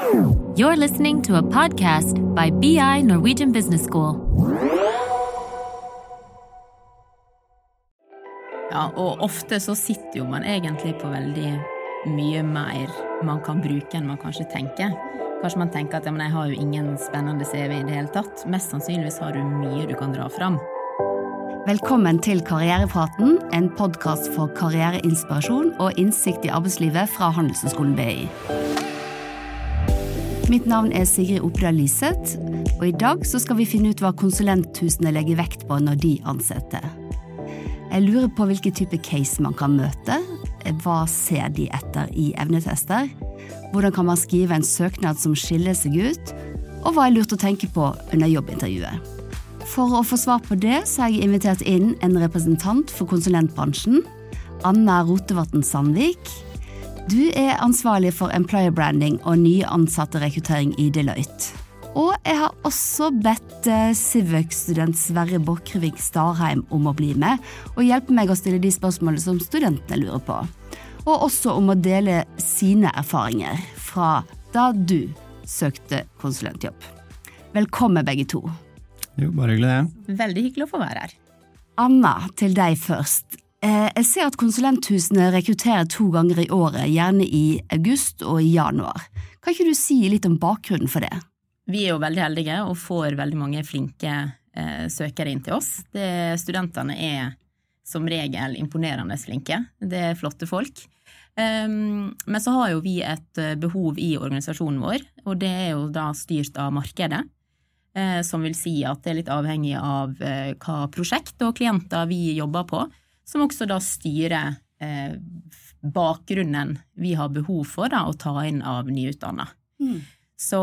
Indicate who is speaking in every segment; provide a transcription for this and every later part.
Speaker 1: You're listening to a podcast by BI Norwegian Business School.
Speaker 2: Ja, og ofte så sitter jo man egentlig på veldig mye mer man kan bruke enn man kanskje tenker. Kanskje man tenker at ja, men jeg har jo ingen spennende CV i det hele tatt. Mest sannsynligvis har du mye du kan dra fram.
Speaker 3: Velkommen til Karrierepraten, en podkast for karriereinspirasjon og innsikt i arbeidslivet fra Handelshøyskolen BI. Mitt navn er Sigrid Oppdal Liseth, og i dag skal vi finne ut hva konsulenthusene legger vekt på når de ansetter. Jeg lurer på hvilke type case man kan møte, hva ser de etter i evnetester, hvordan kan man skrive en søknad som skiller seg ut, og hva er lurt å tenke på under jobbintervjuet. For å få svar på det, så har jeg invitert inn en representant for konsulentbransjen. Anna Rotevatn Sandvik. Du er ansvarlig for employer branding og ny ansatte-rekruttering i Deloitte. Og jeg har også bedt eh, Civec-student Sverre Bokrevik Starheim om å bli med og hjelpe meg å stille de spørsmålene som studentene lurer på. Og også om å dele sine erfaringer fra da du søkte konsulentjobb. Velkommen, begge to.
Speaker 4: Jo, bare hyggelig det.
Speaker 2: Veldig hyggelig å få være her.
Speaker 3: Anna, til deg først. Eh, Jeg ser at konsulenthusene rekrutterer to ganger i året, gjerne i august og i januar. Kan ikke du si litt om bakgrunnen for det?
Speaker 2: Vi er jo veldig heldige og får veldig mange flinke eh, søkere inn til oss. Det, studentene er som regel imponerende flinke. Det er flotte folk. Um, men så har jo vi et eh, behov i organisasjonen vår, og det er jo da styrt av markedet. Eh, som vil si at det er litt avhengig av eh, hva prosjekt og klienter vi jobber på, som også da styrer eh, bakgrunnen vi har behov for da, å ta inn av nyutdanna.
Speaker 3: Mm.
Speaker 2: Så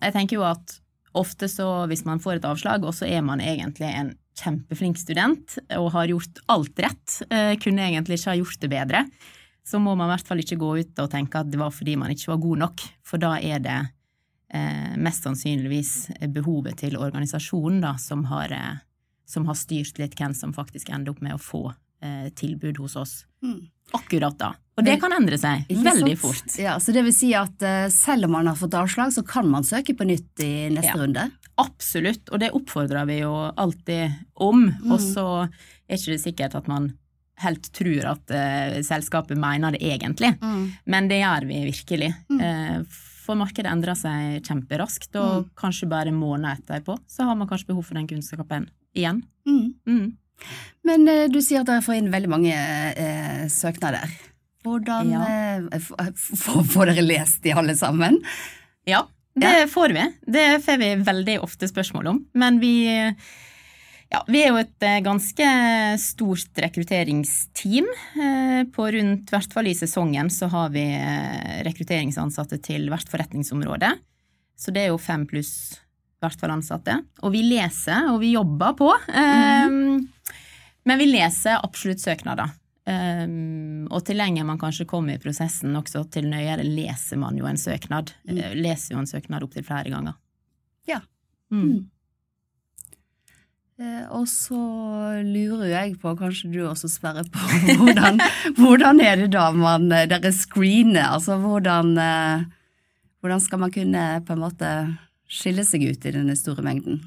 Speaker 2: jeg tenker jo at ofte så hvis man får et avslag, og så er man egentlig en kjempeflink student og har gjort alt rett, eh, kunne egentlig ikke ha gjort det bedre, så må man i hvert fall ikke gå ut og tenke at det var fordi man ikke var god nok, for da er det eh, mest sannsynligvis behovet til organisasjonen da, som har, eh, som har styrt litt hvem som faktisk ender opp med å få tilbud hos oss
Speaker 3: Mm.
Speaker 2: akkurat da. Og det kan endre seg veldig fort.
Speaker 3: Ja, så det vil si at eh, selv om man har fått avslag, så kan man søke på nytt i neste
Speaker 2: Ja.
Speaker 3: runde?
Speaker 2: Absolutt, og det oppfordrer vi jo alltid om.
Speaker 3: Mm.
Speaker 2: Og så er ikke det sikkert at man helt tror at uh, selskapet mener det egentlig,
Speaker 3: Mm.
Speaker 2: men det gjør vi virkelig.
Speaker 3: Mm.
Speaker 2: Uh, for markedet endrer seg kjemperaskt, og
Speaker 3: Mm.
Speaker 2: kanskje bare måneder etterpå så har man kanskje behov for den kunnskapen igjen.
Speaker 3: Mm. Men eh, du sier at dere får inn veldig mange eh, søknader. Hvordan
Speaker 2: Ja.
Speaker 3: eh, f- Får dere lest de alle sammen?
Speaker 2: Ja, det får vi. Det får vi veldig ofte spørsmål om. Men vi, ja, vi er jo et eh, ganske stort rekrutteringsteam. Eh, På rundt, i hvert fall i sesongen, så har vi eh, rekrutteringsansatte til hvert forretningsområde. Så det er jo fem pluss i hvert fall ansatte. Og vi leser, og vi jobber på. Eh, Men vi leser absolutt søknader. Um, og til lenger man kanskje kommer i prosessen, også til nøyere leser man jo en søknad.
Speaker 3: Mm.
Speaker 2: Eh, Leser jo en søknad opptil flere ganger.
Speaker 3: Ja.
Speaker 2: Mm.
Speaker 3: Mm. Eh, og så lurer jeg på, kanskje du også Sverre, på hvordan, hvordan er det da man eh, dere screener? Altså hvordan, hvordan skal man kunne på en måte skille seg ut i denne store mengden?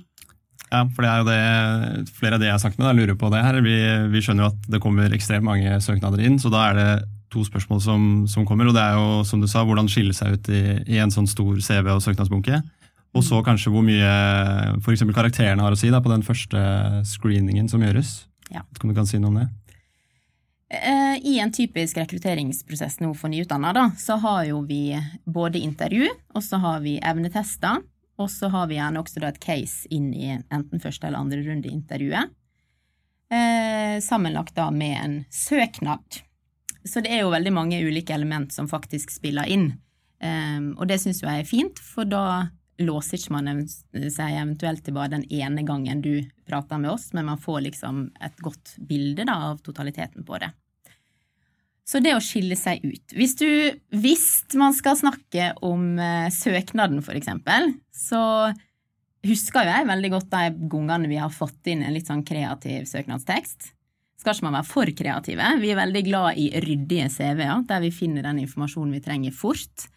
Speaker 4: Ja, for det er jo det flere av de jeg har sagt med, da, lurer på det her. Vi, vi skjønner jo at det kommer ekstremt mange søknader inn, så da er det to spørsmål som, som kommer. Og det er jo, som du sa, hvordan skille seg ut i, i en sånn stor CV og søknadsbunke. Og så kanskje hvor mye f.eks. karakterene har å si da, på den første screeningen som gjøres.
Speaker 2: Ja.
Speaker 4: Om du kan si noe om det?
Speaker 2: Eh, I en typisk rekrutteringsprosess nå for nyutdannede, så har jo vi både intervju, og så har vi evnetester, og så har vi gjerne også et case inn i enten første eller andre runde i intervjuet. Eh, sammenlagt da med en søknad. Så det er jo veldig mange ulike element som faktisk spiller inn. Eh, og det syns jeg er fint, for da låser ikke man seg eventuelt til bare den ene gangen du prater med oss, men man får liksom et godt bilde da, av totaliteten på det. Så det å skille seg ut Hvis du Hvis man skal snakke om eh, søknaden, for eksempel, så husker jo jeg veldig godt de gangene vi har fått inn en litt sånn kreativ søknadstekst. Skal ikke man være for kreative. Vi er veldig glad i ryddige CV-er, der vi finner den informasjonen vi trenger fort.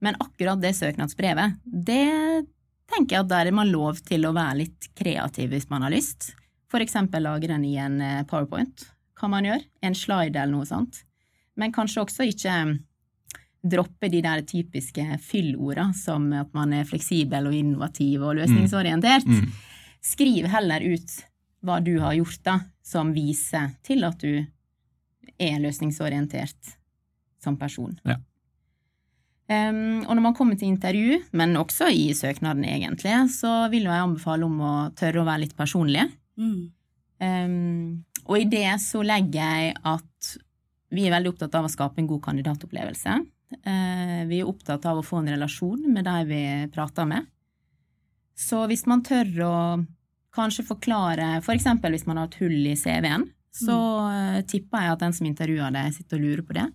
Speaker 2: Men akkurat det søknadsbrevet, det tenker jeg at der er man lov til å være litt kreativ hvis man har lyst. For eksempel lage den i en eh, powerpoint, kan man gjøre. En slide eller noe sånt. Men kanskje også ikke mm, droppe de der typiske fyllorda som at man er fleksibel og innovativ og løsningsorientert.
Speaker 4: Mm.
Speaker 2: Skriv heller ut hva du har gjort da, som viser til at du er løsningsorientert som person.
Speaker 4: Ja.
Speaker 2: Um, og når man kommer til intervju, men også i søknaden egentlig, så vil jeg anbefale om å tørre å være litt personlig.
Speaker 3: Mm.
Speaker 2: Um, og i det så legger jeg at vi er veldig opptatt av å skape en god kandidatopplevelse. Uh, vi er opptatt av å få en relasjon med de vi prater med. Så hvis man tør å kanskje forklare, for eksempel hvis man har et hull i CV-en, så mm. tipper jeg at den som intervjuer deg, sitter og lurer på det.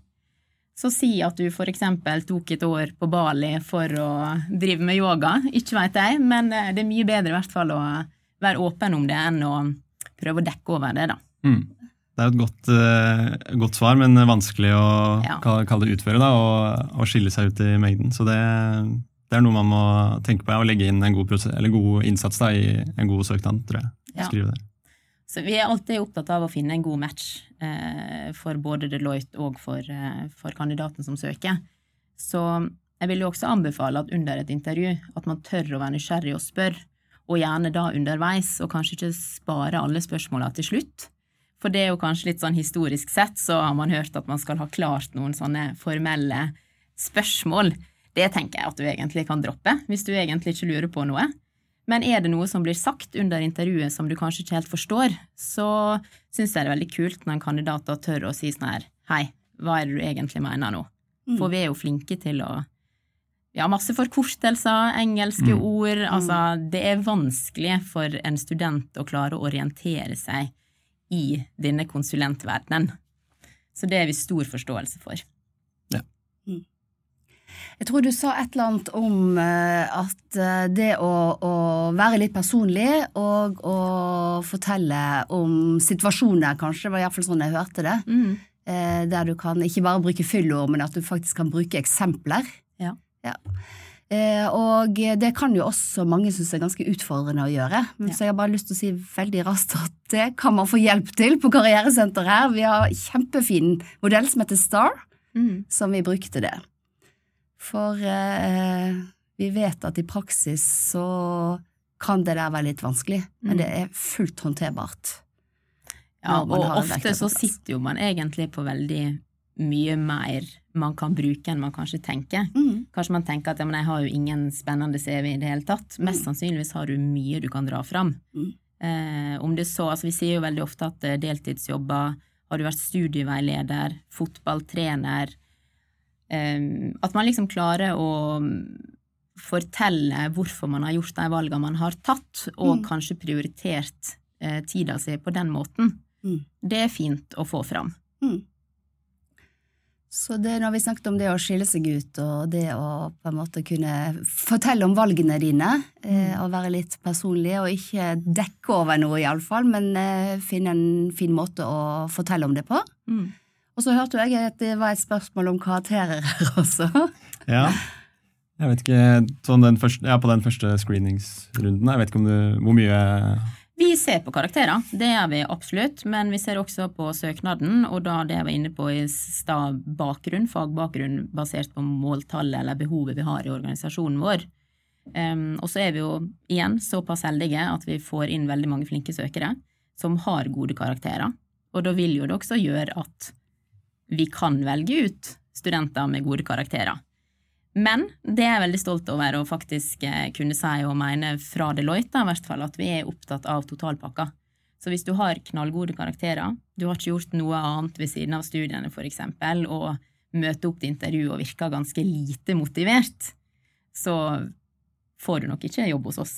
Speaker 2: Så si at du for eksempel tok et år på Bali for å drive med yoga, ikke veit jeg, men eh, det er mye bedre i hvert fall å være åpen om det enn å prøve å dekke over det, da.
Speaker 4: Mm. Det er et godt, uh, godt, svar, men vanskelig å
Speaker 2: Ja.
Speaker 4: kalle det utføre da, og, og skille seg ut i mengden. Så det, det er noe man må tenke på, og legge inn en god, prosess, eller god innsats da, i en god søknad, tror jeg.
Speaker 2: Ja.
Speaker 4: Skrive det.
Speaker 2: Så vi er alltid opptatt av å finne en god match eh, for både Deloitte og for, eh, for kandidaten som søker. Så jeg vil jo også anbefale at under et intervju at man tør å være nysgjerrig og spørre, og gjerne da underveis, og kanskje ikke spare alle spørsmåla til slutt. For det er jo kanskje litt sånn historisk sett, så har man hørt at man skal ha klart noen sånne formelle spørsmål. Det tenker jeg at du egentlig kan droppe, hvis du egentlig ikke lurer på noe. Men er det noe som blir sagt under intervjuet som du kanskje ikke helt forstår, så syns jeg det er veldig kult når en kandidat da tør å si sånn her Hei, hva er det du egentlig mener nå?
Speaker 3: Mm.
Speaker 2: For vi er jo flinke til å Ja, masse forkortelser, engelske
Speaker 4: Mm.
Speaker 2: ord Altså, det er vanskelig for en student å klare å orientere seg i denne konsulentverdenen. Så det er vi stor forståelse for. Ja.
Speaker 3: Jeg tror du sa et eller annet om eh, at eh, det å, å være litt personlig og å fortelle om situasjoner, kanskje, det var iallfall sånn jeg hørte det,
Speaker 2: Mm.
Speaker 3: eh, der du kan ikke bare bruke fyllord, men at du faktisk kan bruke eksempler.
Speaker 2: Ja.
Speaker 3: Eh, Og det kan jo også mange synes er ganske utfordrende å gjøre. Men
Speaker 2: Ja.
Speaker 3: Så jeg har bare lyst til å si veldig raskt at det kan man få hjelp til på Karrieresenteret her. Vi har kjempefin modell som heter STAR,
Speaker 2: Mm.
Speaker 3: som vi bruker til det. For eh, vi vet at i praksis så kan det der være litt vanskelig, men
Speaker 2: Mm.
Speaker 3: det er fullt håndterbart.
Speaker 2: Ja, og ofte så sitter jo man egentlig på veldig mye mer man kan bruke enn man kanskje tenker.
Speaker 3: Mm.
Speaker 2: Kanskje man tenker at ja, men jeg har jo ingen spennende CV i det hele tatt. Mest sannsynligvis har du mye du kan dra fram.
Speaker 3: Mm.
Speaker 2: Eh, om det så, altså Vi sier jo veldig ofte at eh, deltidsjobber, har du vært studieveileder, fotballtrener eh, At man liksom klarer å mm, fortelle hvorfor man har gjort de valgene man har tatt, og
Speaker 3: Mm.
Speaker 2: kanskje prioritert eh, tida si på den måten.
Speaker 3: Mm.
Speaker 2: Det er fint å få fram.
Speaker 3: Så det, når vi snakket om det å skille seg ut, og det å på en måte kunne fortelle om valgene dine, mm. og være litt personlig, og ikke dekke over noe iallfall, men eh, finne en fin måte å fortelle om det på.
Speaker 2: Mm.
Speaker 3: Og så hørte jeg at det var et spørsmål om karakterer her også.
Speaker 4: Ja. Jeg vet ikke, sånn den første, ja, På den første screeningsrunden, jeg vet ikke om du, hvor mye
Speaker 2: Vi ser på karakterer, det gjør vi absolutt, men vi ser også på søknaden, og da det jeg var inne på i stad, bakgrunn, fagbakgrunn basert på måltallet eller behovet vi har i organisasjonen vår. Um, og så er vi jo igjen såpass heldige at vi får inn veldig mange flinke søkere som har gode karakterer, og da vil jo det også gjøre at vi kan velge ut studenter med gode karakterer. Men det er jeg veldig stolt over å faktisk eh, kunne si og mene fra Deloitte, i hvert fall, at vi er opptatt av totalpakka. Så hvis du har knallgode karakterer, du har ikke gjort noe annet ved siden av studiene for eksempel, og møter opp til intervju og virker ganske lite motivert, så får du nok ikke jobb hos oss.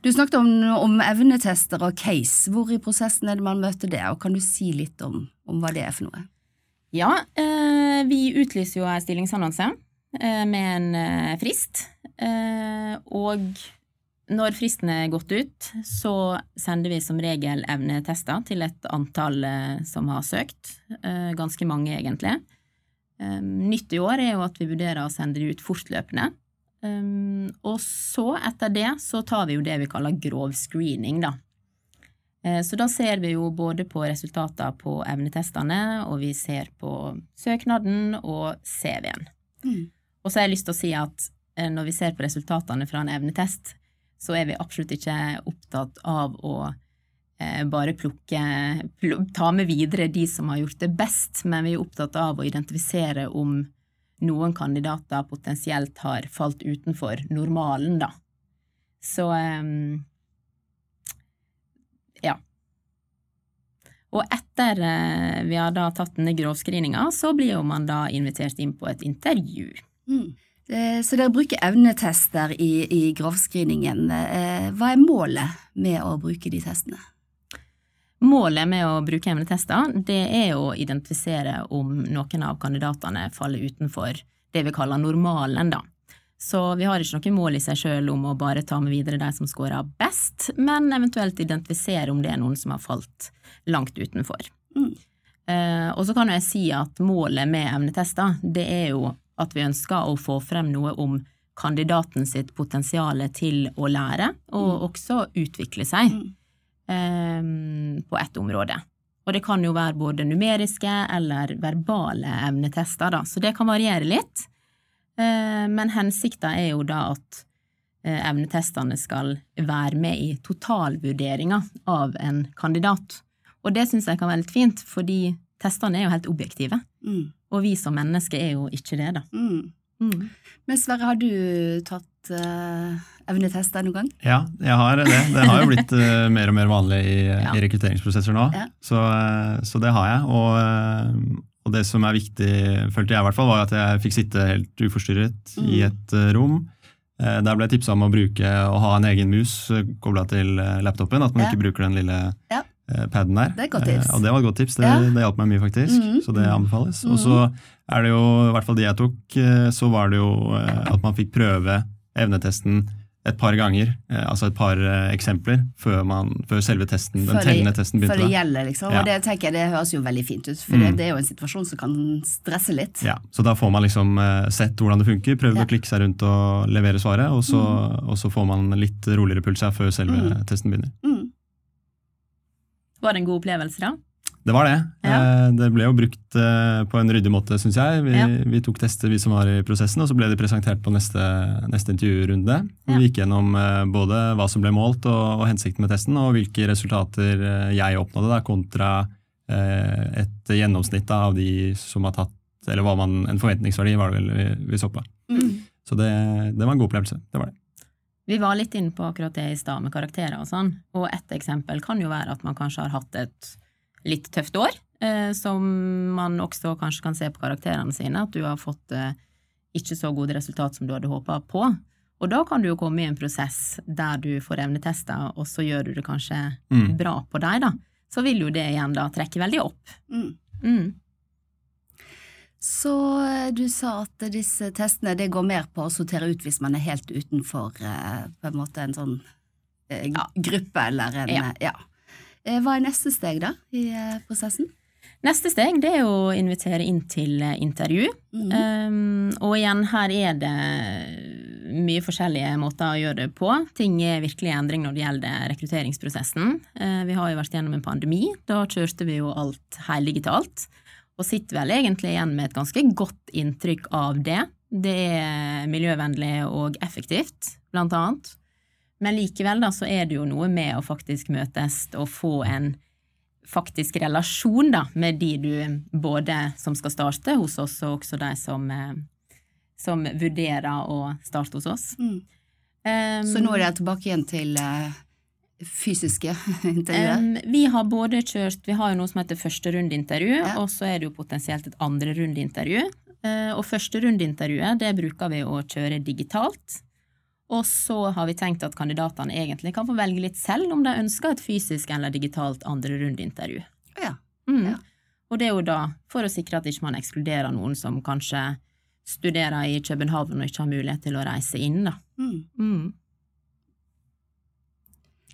Speaker 3: Du snakket om, om evnetester og case. Hvor i prosessen er det man møter det, og kan du si litt om, om hva det er for noe?
Speaker 2: Ja, eh, vi utlyser jo en stillingsannonse med en eh, frist. Eh, og når fristen er gått ut, så sender vi som regel evnetester til et antall eh, som har søkt. Eh, ganske mange, egentlig. Nytt i år er jo at vi vurderer å sende det ut fortløpende. Og så, etter det, så tar vi jo det vi kaller grov screening, da. Så da ser vi jo både på resultater på evnetestene, og vi ser på søknaden og CV-en.
Speaker 3: Mm.
Speaker 2: Og så har jeg lyst til å si at uh, når vi ser på resultatene fra en evnetest, så er vi absolutt ikke opptatt av å uh, bare plukke pl ta med videre de som har gjort det best, men vi er opptatt av å identifisere om noen kandidater potensielt har falt utenfor normalen, da. Så um, ja. Og etter uh, vi har da tatt denne grovscreeninga, så blir man da invitert inn på et intervju.
Speaker 3: Mm. Eh, så dere bruker evnetester i, i grovskriningen. Eh, hva er målet med å bruke de testene?
Speaker 2: Målet med å bruke evnetester det er å identifisere om noen av kandidatene faller utenfor det vi kaller normalen, da. Så vi har ikke noe mål i seg sjøl om å bare ta med videre de som scorer best, men eventuelt identifisere om det er noen som har falt langt utenfor.
Speaker 3: Mm.
Speaker 2: Eh, og så kan jeg si at målet med evnetester, det er jo at vi ønsker å få frem noe om kandidaten sitt potensial til å lære, og
Speaker 3: Mm.
Speaker 2: også utvikle seg.
Speaker 3: Mm.
Speaker 2: Ehm, på ett område. Og det kan jo være både numeriske eller verbale evnetester, da, så det kan variere litt. Eh, Men hensikta er jo da at eh, evnetestene skal være med i totalvurderinga av en kandidat. Og det syns jeg kan være litt fint, fordi testene er jo helt objektive.
Speaker 3: Mm.
Speaker 2: Og vi som mennesker er jo ikke det, da.
Speaker 3: Mm.
Speaker 2: Mm.
Speaker 3: Men Sverre, har du tatt uh, evnetest noen gang?
Speaker 4: Ja, jeg har det. Det har jo blitt uh, mer og mer vanlig i,
Speaker 2: Ja.
Speaker 4: i rekrutteringsprosesser nå.
Speaker 3: Ja.
Speaker 4: Så, eh, så det har jeg. Og, eh, og det som er viktig, følte jeg i hvert fall, var at jeg fikk sitte helt uforstyrret i
Speaker 3: Mm.
Speaker 4: et eh, rom. Eh, Der ble jeg tipsa om å bruke å ha en egen mus kobla til eh, laptopen. At man
Speaker 3: Ja.
Speaker 4: ikke bruker den lille
Speaker 3: Ja.
Speaker 4: Eh, paden der.
Speaker 3: Det er et godt tips.
Speaker 4: Eh, Og det var et godt tips. Det,
Speaker 3: Ja.
Speaker 4: det hjalp meg mye, faktisk.
Speaker 3: Mhm.
Speaker 4: Så det anbefales. Og så er det jo, i hvert fall de jeg tok, eh, så var det jo at man fikk prøve evnetesten et par ganger, altså et par eksempler, før, man, før selve testen, den
Speaker 3: Før
Speaker 4: tellende testen begynte.
Speaker 3: Før
Speaker 4: det
Speaker 3: gjelder, liksom.
Speaker 4: Ja.
Speaker 3: Og det tenker jeg det høres jo veldig fint ut, for
Speaker 4: Mm.
Speaker 3: det er jo en situasjon som kan stresse litt.
Speaker 4: Ja, så da får man liksom sett hvordan det funker, prøvd
Speaker 3: Ja.
Speaker 4: å klikke seg rundt og levere svaret, og så, og så får man litt roligere puls her før selve
Speaker 3: Mm.
Speaker 4: testen begynner.
Speaker 3: Mm.
Speaker 2: Var det en god opplevelse, da?
Speaker 4: Det var det.
Speaker 2: Ja.
Speaker 4: Eh, Det ble jo brukt eh, på en ryddig måte, syns jeg. Vi,
Speaker 2: Ja.
Speaker 4: vi tok tester, vi som var i prosessen, og så ble de presentert på neste, neste intervjurunde.
Speaker 2: Ja.
Speaker 4: Vi gikk gjennom eh, både hva som ble målt og, og hensikten med testen, og hvilke resultater jeg oppnådde da, kontra eh, et gjennomsnitt av de som har tatt Eller var man, en forventningsverdi, var det vel vi, vi så på.
Speaker 3: Mm.
Speaker 4: Så det, det var en god opplevelse. Det var det.
Speaker 2: Vi var litt inne på akkurat det i stad med karakterer og sånn, og ett eksempel kan jo være at man kanskje har hatt et litt tøft år, eh, som man også kanskje kan se på karakterene sine, at du har fått eh, ikke så gode resultat som du hadde håpa på. Og da kan du jo komme i en prosess der du får evnetester, og så gjør du det kanskje
Speaker 4: Mm.
Speaker 2: bra på deg, da. Så vil jo det igjen da trekke veldig opp.
Speaker 3: Mm.
Speaker 2: Mm.
Speaker 3: Så eh, du sa at disse testene det går mer på å sortere ut hvis man er helt utenfor eh, på en måte en sånn eh,
Speaker 2: Ja.
Speaker 3: gruppe eller en
Speaker 2: Ja.
Speaker 3: ja. Hva er neste steg da i prosessen?
Speaker 2: Neste steg det er å invitere inn til intervju.
Speaker 3: Mm.
Speaker 2: Um, og igjen, her er det mye forskjellige måter å gjøre det på. Ting er virkelig i endring når det gjelder rekrutteringsprosessen. Uh, vi har jo vært gjennom en pandemi. Da kjørte vi jo alt heldigitalt. Og sitter vel egentlig igjen med et ganske godt inntrykk av det. Det er miljøvennlig og effektivt, blant annet. Men likevel da, så er det jo noe med å faktisk møtes og få en faktisk relasjon da, med de du både som skal starte hos oss, og også de som, eh, som vurderer å starte hos oss.
Speaker 3: Mm.
Speaker 2: Um,
Speaker 3: Så nå er det tilbake igjen til eh, fysiske intervjuer?
Speaker 2: um, vi har både kjørt Vi har jo noe som heter førsterundeintervju,
Speaker 3: Ja.
Speaker 2: og så er det jo potensielt et andrerundeintervju. Uh, og førsterundeintervjuet det bruker vi å kjøre digitalt. Og så har vi tenkt at kandidatene egentlig kan få velge litt selv om de ønsker et fysisk eller digitalt andrerundeintervju.
Speaker 3: Ja.
Speaker 2: Mm.
Speaker 3: Ja.
Speaker 2: Og det er jo da for å sikre at ikke man ekskluderer noen som kanskje studerer i København og ikke har mulighet til å reise inn, da.
Speaker 3: Mm.
Speaker 2: Mm.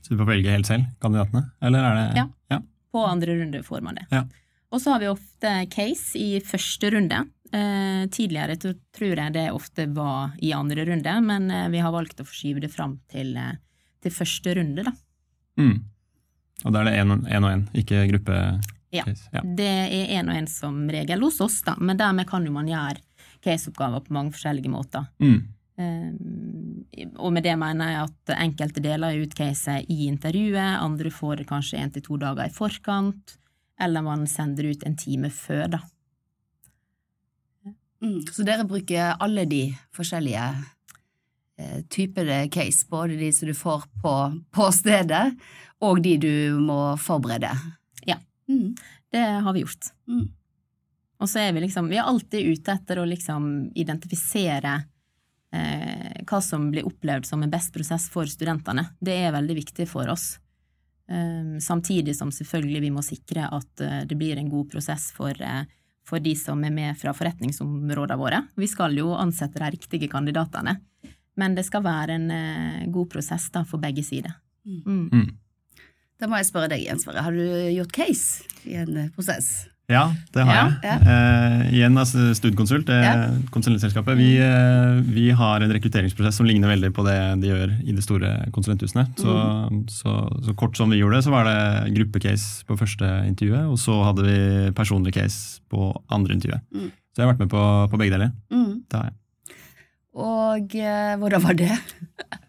Speaker 4: Så du får velge helt selv, kandidatene? Eller er det
Speaker 2: Ja. På andre runde får man det.
Speaker 4: Ja.
Speaker 2: Og så har vi ofte case i første runde, Eh, tidligere tror jeg det ofte var i andre runde, men eh, vi har valgt å forskyve det fram til, eh, til første runde, da.
Speaker 4: Mm. Og da er det én og én, ikke gruppe?
Speaker 2: Ja.
Speaker 4: ja.
Speaker 2: Det er én og én som regel hos oss, da, men dermed kan jo man gjøre caseoppgaver på mange forskjellige måter.
Speaker 4: Mm.
Speaker 2: Eh, og med det mener jeg at enkelte deler ut caset i intervjuet, andre får det kanskje én til to dager i forkant, eller man sender ut en time før, da.
Speaker 3: Mm. Så dere bruker alle de forskjellige eh, typer case, både de som du får på, på stedet, og de du må forberede?
Speaker 2: Ja.
Speaker 3: Mm.
Speaker 2: Det har vi gjort.
Speaker 3: Mm.
Speaker 2: Og så er vi liksom Vi er alltid ute etter å liksom identifisere eh, hva som blir opplevd som en best prosess for studentene. Det er veldig viktig for oss. Eh, samtidig som selvfølgelig vi må sikre at eh, det blir en god prosess for, eh, for de som er med fra forretningsområdene våre. Vi skal jo ansette de riktige kandidatene, men det skal være en eh, god prosess da, for begge sider. Mm.
Speaker 4: Mm.
Speaker 3: Da må jeg spørre deg, Jens Sverre, har du gjort case i en eh, prosess?
Speaker 4: Ja, det har
Speaker 3: Ja,
Speaker 4: jeg. Eh, igjen, altså Studkonsult, det
Speaker 3: Ja.
Speaker 4: konsulentselskapet, vi, eh, vi har en rekrutteringsprosess som ligner veldig på det de gjør i de store konsulenthusene. Så, så, så kort som vi gjorde det, så var det gruppecase på første intervjuet, og så hadde vi personlig case på andre intervjuet.
Speaker 3: Mm.
Speaker 4: Så jeg har vært med på, på begge deler.
Speaker 3: Mm.
Speaker 4: Det har jeg.
Speaker 3: Og eh, hvordan var det?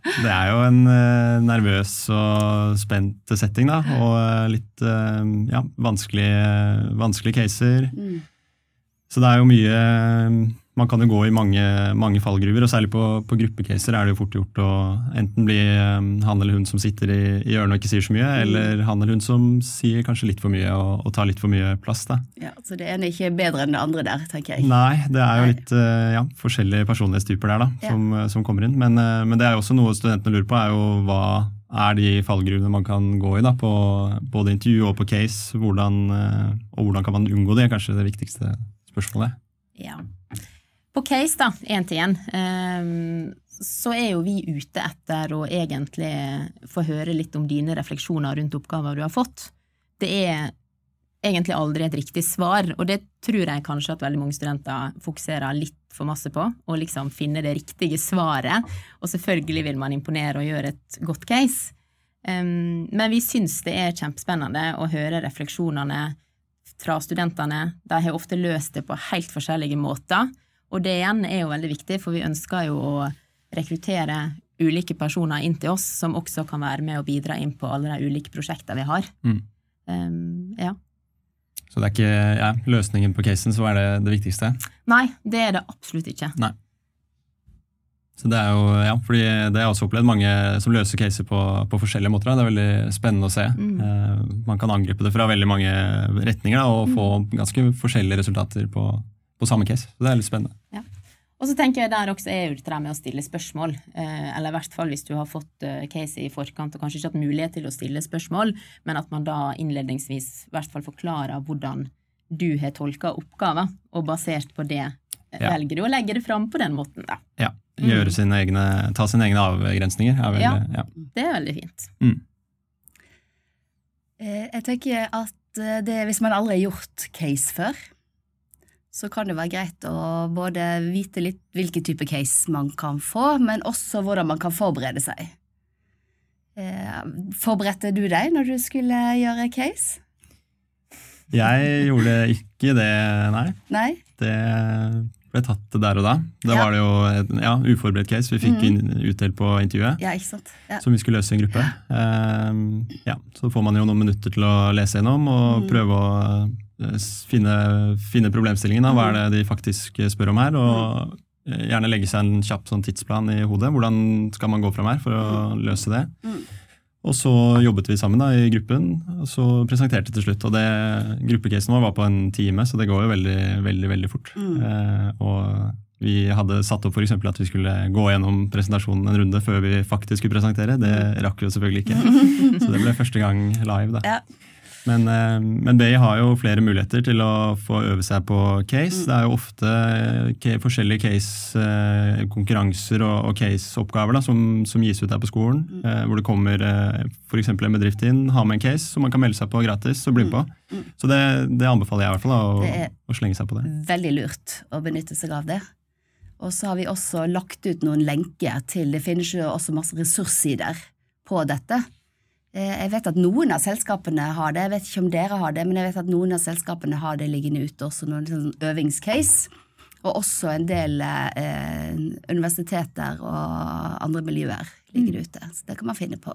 Speaker 4: Det er jo en eh, nervøs og spent setting, da. Og eh, litt eh, ja, vanskelige, vanskelige caser.
Speaker 3: Mm.
Speaker 4: Så det er jo mye Man kan jo gå i mange, mange fallgruver, og særlig på, på gruppecaser er det jo fort gjort å enten bli eh, han eller hun som sitter i, i hjørnet og ikke sier så mye, eller han eller hun som sier kanskje litt for mye og, og tar litt for mye plass. da.
Speaker 3: Ja, så det ene er ikke bedre enn det andre der, tenker jeg.
Speaker 4: Nei, det er jo litt eh, ja, forskjellige personlighetstyper der da,
Speaker 3: Ja.
Speaker 4: som, som kommer inn. Men, eh, men det er jo også noe studentene lurer på, er jo hva er de fallgruvene man kan gå i da, på både intervju og på case. Hvordan, eh, og hvordan kan man unngå det, kanskje det viktigste spørsmålet.
Speaker 2: Ja. På case, da, én til én, ehm, så er jo vi ute etter å egentlig få høre litt om dine refleksjoner rundt oppgaver du har fått. Det er egentlig aldri et riktig svar, og det tror jeg kanskje at veldig mange studenter fokuserer litt for masse på, å liksom finne det riktige svaret, og selvfølgelig vil man imponere og gjøre et godt case. Ehm, men vi syns det er kjempespennende å høre refleksjonene fra studentene. De har ofte løst det på helt forskjellige måter, og det igjen er jo veldig viktig, for vi ønsker jo å rekruttere ulike personer inn til oss, som også kan være med og bidra inn på alle de ulike prosjektene vi har.
Speaker 4: Mm.
Speaker 2: Um, ja.
Speaker 4: Så det er ikke ja, løsningen på casen, så er det det viktigste.
Speaker 2: Nei, det er det absolutt ikke.
Speaker 4: Så det er jo, ja, fordi det har jeg også opplevd mange som løser caser på, på forskjellige måter. Det er veldig spennende å se.
Speaker 2: Mm.
Speaker 4: Uh, man kan angripe det fra veldig mange retninger da, og få ganske forskjellige resultater på, på samme case. Så det er litt spennende.
Speaker 2: Og så tenker jeg der også er jo dette med å stille spørsmål, eh, eller i hvert fall hvis du har fått eh, case i forkant og kanskje ikke hatt mulighet til å stille spørsmål, men at man da innledningsvis i hvert fall forklarer hvordan du har tolka oppgaven, og basert på det eh,
Speaker 4: Ja.
Speaker 2: velger du å legge det fram på den måten, da.
Speaker 4: Ja, Gjøre sine egne, ta sine egne avgrensninger. Er vel,
Speaker 2: Ja.
Speaker 4: ja.
Speaker 2: Det er veldig fint.
Speaker 3: Mm. Jeg tenker at det, hvis man aldri har gjort case før, så kan det være greit å både vite litt hvilken type case man kan få, men også hvordan man kan forberede seg. Eh, Forberedte du deg når du skulle gjøre case?
Speaker 4: Jeg gjorde ikke det, nei.
Speaker 3: Nei?
Speaker 4: Det ble tatt der og da. Da
Speaker 3: Ja.
Speaker 4: var det jo et ja, uforberedt case vi fikk mm. utdelt på intervjuet.
Speaker 3: Ja.
Speaker 4: Som vi skulle løse i en gruppe. Ja, så får man jo noen minutter til å lese gjennom og prøve å finne, finne problemstillingen. Hva er det de faktisk spør om her? Og eh, gjerne legge seg en kjapp sånn tidsplan i hodet. Hvordan skal man gå fram her for å løse det? Og så jobbet vi sammen da, i gruppen, og så presenterte til slutt. Og det, gruppecasen vår var på en time, så det går jo veldig, veldig, veldig fort.
Speaker 3: Mm.
Speaker 4: Eh, og vi hadde satt opp for eksempel at vi skulle gå gjennom presentasjonen en runde før vi faktisk skulle presentere. Det rakk vi jo selvfølgelig ikke. Så det ble første gang live. da.
Speaker 3: Ja.
Speaker 4: Men, eh, men BI har jo flere muligheter til å få øve seg på case. Det er jo ofte forskjellige case-konkurranser og, og case-oppgaver som, som gis ut her på skolen. eh, Hvor det kommer f.eks. en bedrift inn, har med en case som man kan melde seg på gratis og bli med på. Så det, det anbefaler jeg i hvert fall, å, å slenge seg på det.
Speaker 3: Veldig lurt å benytte seg av det. Og så har vi også lagt ut noen lenker til Det finnes jo også masse ressurssider på dette. Eh, Jeg vet at noen av selskapene har det, jeg vet ikke om dere har det, men jeg vet at noen av selskapene har det liggende ute, også noen sånn øvingscase. Og også en del eh, universiteter og andre miljøer ligger det ute. Så det kan man finne på,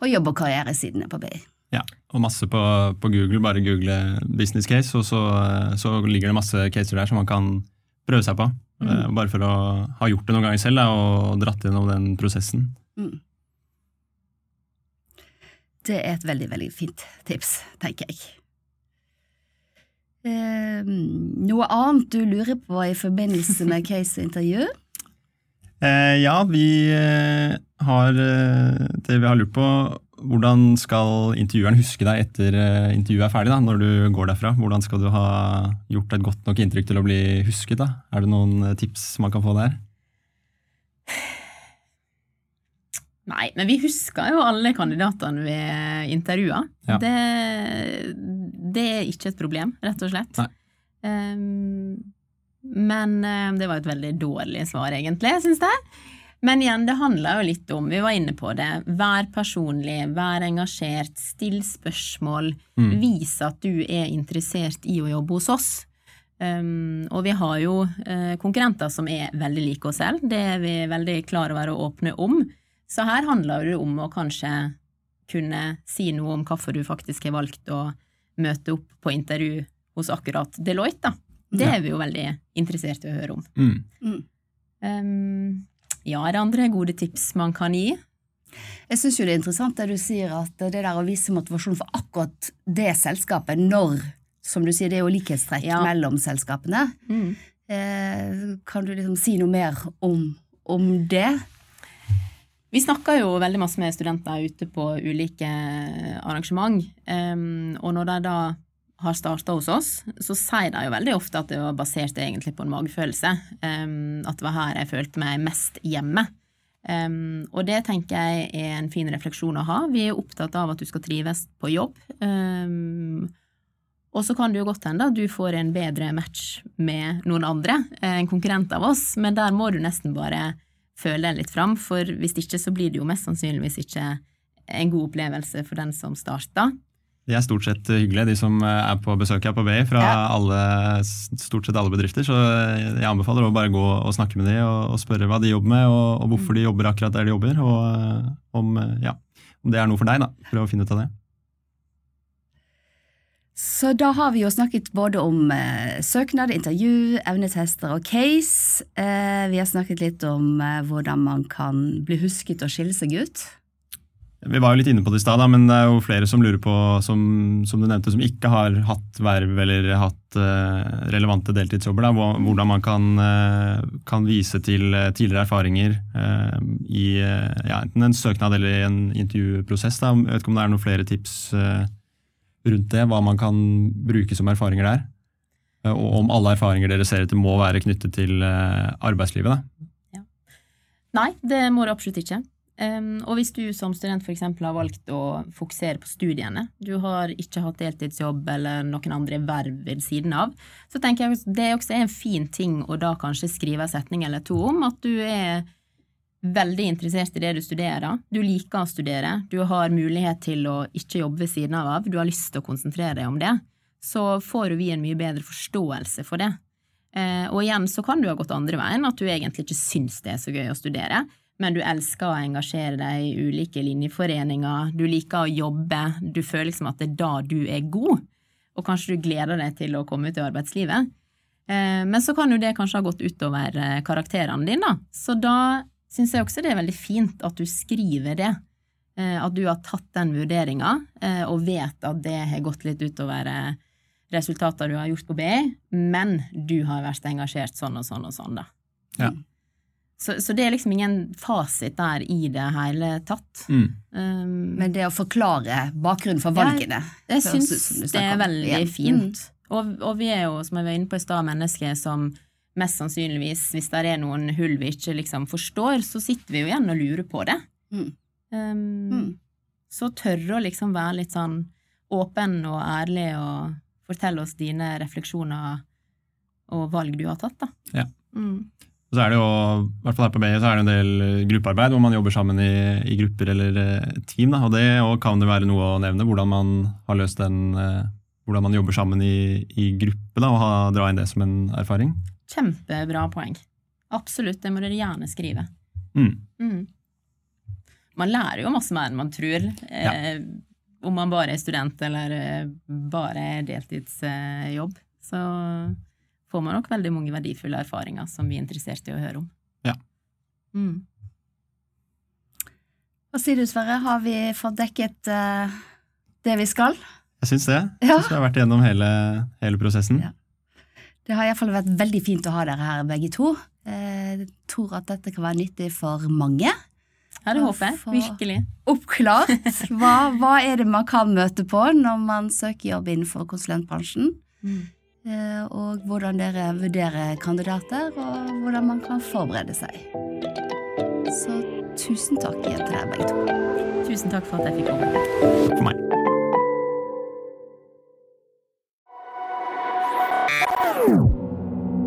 Speaker 3: på jobb- og karrieresidene på BI.
Speaker 4: Ja, og masse på, på Google. Bare google business case, og så, så ligger det masse caser der som man kan prøve seg på. Eh, Bare for å ha gjort det noen ganger selv da, og dratt gjennom den prosessen.
Speaker 3: Det er et veldig, veldig fint tips, tenker jeg. Eh, noe annet du lurer på i forbindelse med case-intervju?
Speaker 4: Eh, ja, vi eh, har eh, det vi har lurt på hvordan skal intervjueren huske deg etter eh, intervjuet er ferdig, da, når du går derfra? Hvordan skal du ha gjort et godt nok inntrykk til å bli husket? da? Er det noen tips man kan få der?
Speaker 2: Nei, men vi husker jo alle kandidatene vi intervjua.
Speaker 4: Ja.
Speaker 2: Det, det er ikke et problem, rett og slett. Ehm, men eh, det var et veldig dårlig svar, egentlig, syns jeg. Men igjen, det handler jo litt om, vi var inne på det, vær personlig, vær engasjert, still spørsmål,
Speaker 4: Mm.
Speaker 2: vis at du er interessert i å jobbe hos oss. Um, og vi har jo uh, konkurrenter som er veldig like oss selv, det er vi veldig klar over og åpne om. Så her handler det om å kanskje kunne si noe om hvorfor du faktisk har valgt å møte opp på intervju hos akkurat Deloitte, da. Det
Speaker 4: Ja.
Speaker 2: er vi jo veldig interessert i å høre om.
Speaker 4: Mm.
Speaker 3: Mm.
Speaker 2: Um, ja, er det andre gode tips man kan gi?
Speaker 3: Jeg syns jo det er interessant det du sier, at det der å vise motivasjon for akkurat det selskapet når, som du sier, det er jo likhetstrekk
Speaker 2: Ja.
Speaker 3: mellom selskapene.
Speaker 2: Mm.
Speaker 3: Eh, kan du liksom si noe mer om, om det?
Speaker 2: Vi snakker jo veldig masse med studenter ute på ulike arrangement, um, og når de da har starta hos oss, så sier de jo veldig ofte at det var basert egentlig på en magefølelse. Um, at det var her jeg følte meg mest hjemme. Um, og det tenker jeg er en fin refleksjon å ha. Vi er opptatt av at du skal trives på jobb. Og så kan det jo godt hende at du får en bedre match med noen andre, eh, en konkurrent av oss, men der må du nesten bare føle deg litt fram, for hvis ikke så blir det jo mest sannsynligvis ikke en god opplevelse for den som starter.
Speaker 4: De er stort sett hyggelige, de som eh, er på besøk her på BI, fra
Speaker 3: Ja.
Speaker 4: alle, stort sett alle bedrifter. Så jeg anbefaler å bare gå og snakke med de og, og spørre hva de jobber med, og, og hvorfor de jobber akkurat der de jobber, og eh, om, eh, ja, om det er noe for deg. da, Prøv å finne ut av det.
Speaker 3: Så da har vi jo snakket både om eh, søknad, intervju, evnetester og case. Eh, vi har snakket litt om eh, hvordan man kan bli husket og skille seg ut.
Speaker 4: Vi var jo litt inne på det i stad, men det er jo flere som lurer på, som, som du nevnte, som ikke har hatt verv eller hatt eh, relevante deltidsjobber. Da, hvordan man kan, eh, kan vise til eh, tidligere erfaringer i ja, enten en søknad eller i en intervjuprosess. Da. Jeg vet ikke om det er noen flere tips eh, rundt det, hva man kan bruke som erfaringer der. Eh, Og om alle erfaringer dere ser etter må være knyttet til eh, arbeidslivet. Da.
Speaker 2: Nei, det må det absolutt ikke. Og hvis du som student f.eks. har valgt å fokusere på studiene, du har ikke hatt deltidsjobb eller noen andre verv ved siden av, så tenker jeg det også er en fin ting å da kanskje skrive en setning eller to om at du er veldig interessert i det du studerer, du liker å studere, du har mulighet til å ikke jobbe ved siden av, du har lyst til å konsentrere deg om det, så får vi en mye bedre forståelse for det. Eh, og igjen så kan du ha gått andre veien, at du egentlig ikke syns det er så gøy å studere, men du elsker å engasjere deg i ulike linjeforeninger, du liker å jobbe, du føler liksom at det er da du er god, og kanskje du gleder deg til å komme ut i arbeidslivet. Eh, men så kan jo det kanskje ha gått utover eh, karakterene dine. Så da syns jeg også det er veldig fint at du skriver det. Eh, at du har tatt den vurderinga, eh, og vet at det har gått litt utover eh, resultater du har gjort på BI, men du har vært engasjert sånn og sånn og sånn, da.
Speaker 4: Ja.
Speaker 2: Så, så det er liksom ingen fasit der i det hele tatt.
Speaker 4: Mm.
Speaker 2: Um,
Speaker 3: Men det å forklare bakgrunnen for
Speaker 2: Ja,
Speaker 3: valgene
Speaker 2: jeg
Speaker 3: høres
Speaker 2: syns det er veldig
Speaker 3: igjen.
Speaker 2: fint. Og, og vi er jo, som jeg var inne på i stad, mennesker som mest sannsynligvis, hvis det er noen hull vi ikke liksom forstår, så sitter vi jo igjen og lurer på det.
Speaker 3: Mm.
Speaker 2: Um,
Speaker 3: Mm.
Speaker 2: Så tørre å liksom være litt sånn åpen og ærlig og fortelle oss dine refleksjoner og valg du har tatt, da.
Speaker 4: Ja.
Speaker 2: Mm.
Speaker 4: Så er det jo, i hvert fall her på BI, så er det en del gruppearbeid hvor man jobber sammen i, i grupper eller eh, team. Da. Og det og kan det være noe å nevne, hvordan man har løst den, eh, hvordan man jobber sammen i, i gruppe, da, og ha, dra inn det som en erfaring.
Speaker 2: Kjempebra poeng. Absolutt, det må dere gjerne skrive.
Speaker 4: Mm.
Speaker 2: Mm. Man lærer jo masse mer enn man tror. Eh, om man bare er student eller eh, bare er deltidsjobb. så får man nok veldig mange verdifulle erfaringer som vi er interessert i å høre om.
Speaker 4: Ja.
Speaker 2: Mm.
Speaker 3: Hva sier du, Sverre? Har vi fått dekket eh, det vi skal?
Speaker 4: Jeg syns det.
Speaker 3: Ja.
Speaker 4: Jeg synes vi har vært igjennom hele, hele prosessen.
Speaker 3: Ja. Det har iallfall vært veldig fint å ha dere her begge to. Eh, Jeg tror at dette kan være nyttig for mange.
Speaker 2: Ja, det håper jeg. Virkelig.
Speaker 3: Oppklart. Hva, hva er det man kan møte på når man søker jobb innenfor konsulentbransjen?
Speaker 2: Mm.
Speaker 3: Eh, Og hvordan dere vurderer kandidater, og hvordan man kan forberede seg. Så tusen takk igjen til deg begge to.
Speaker 2: Tusen takk for at jeg fikk komme.
Speaker 4: For meg.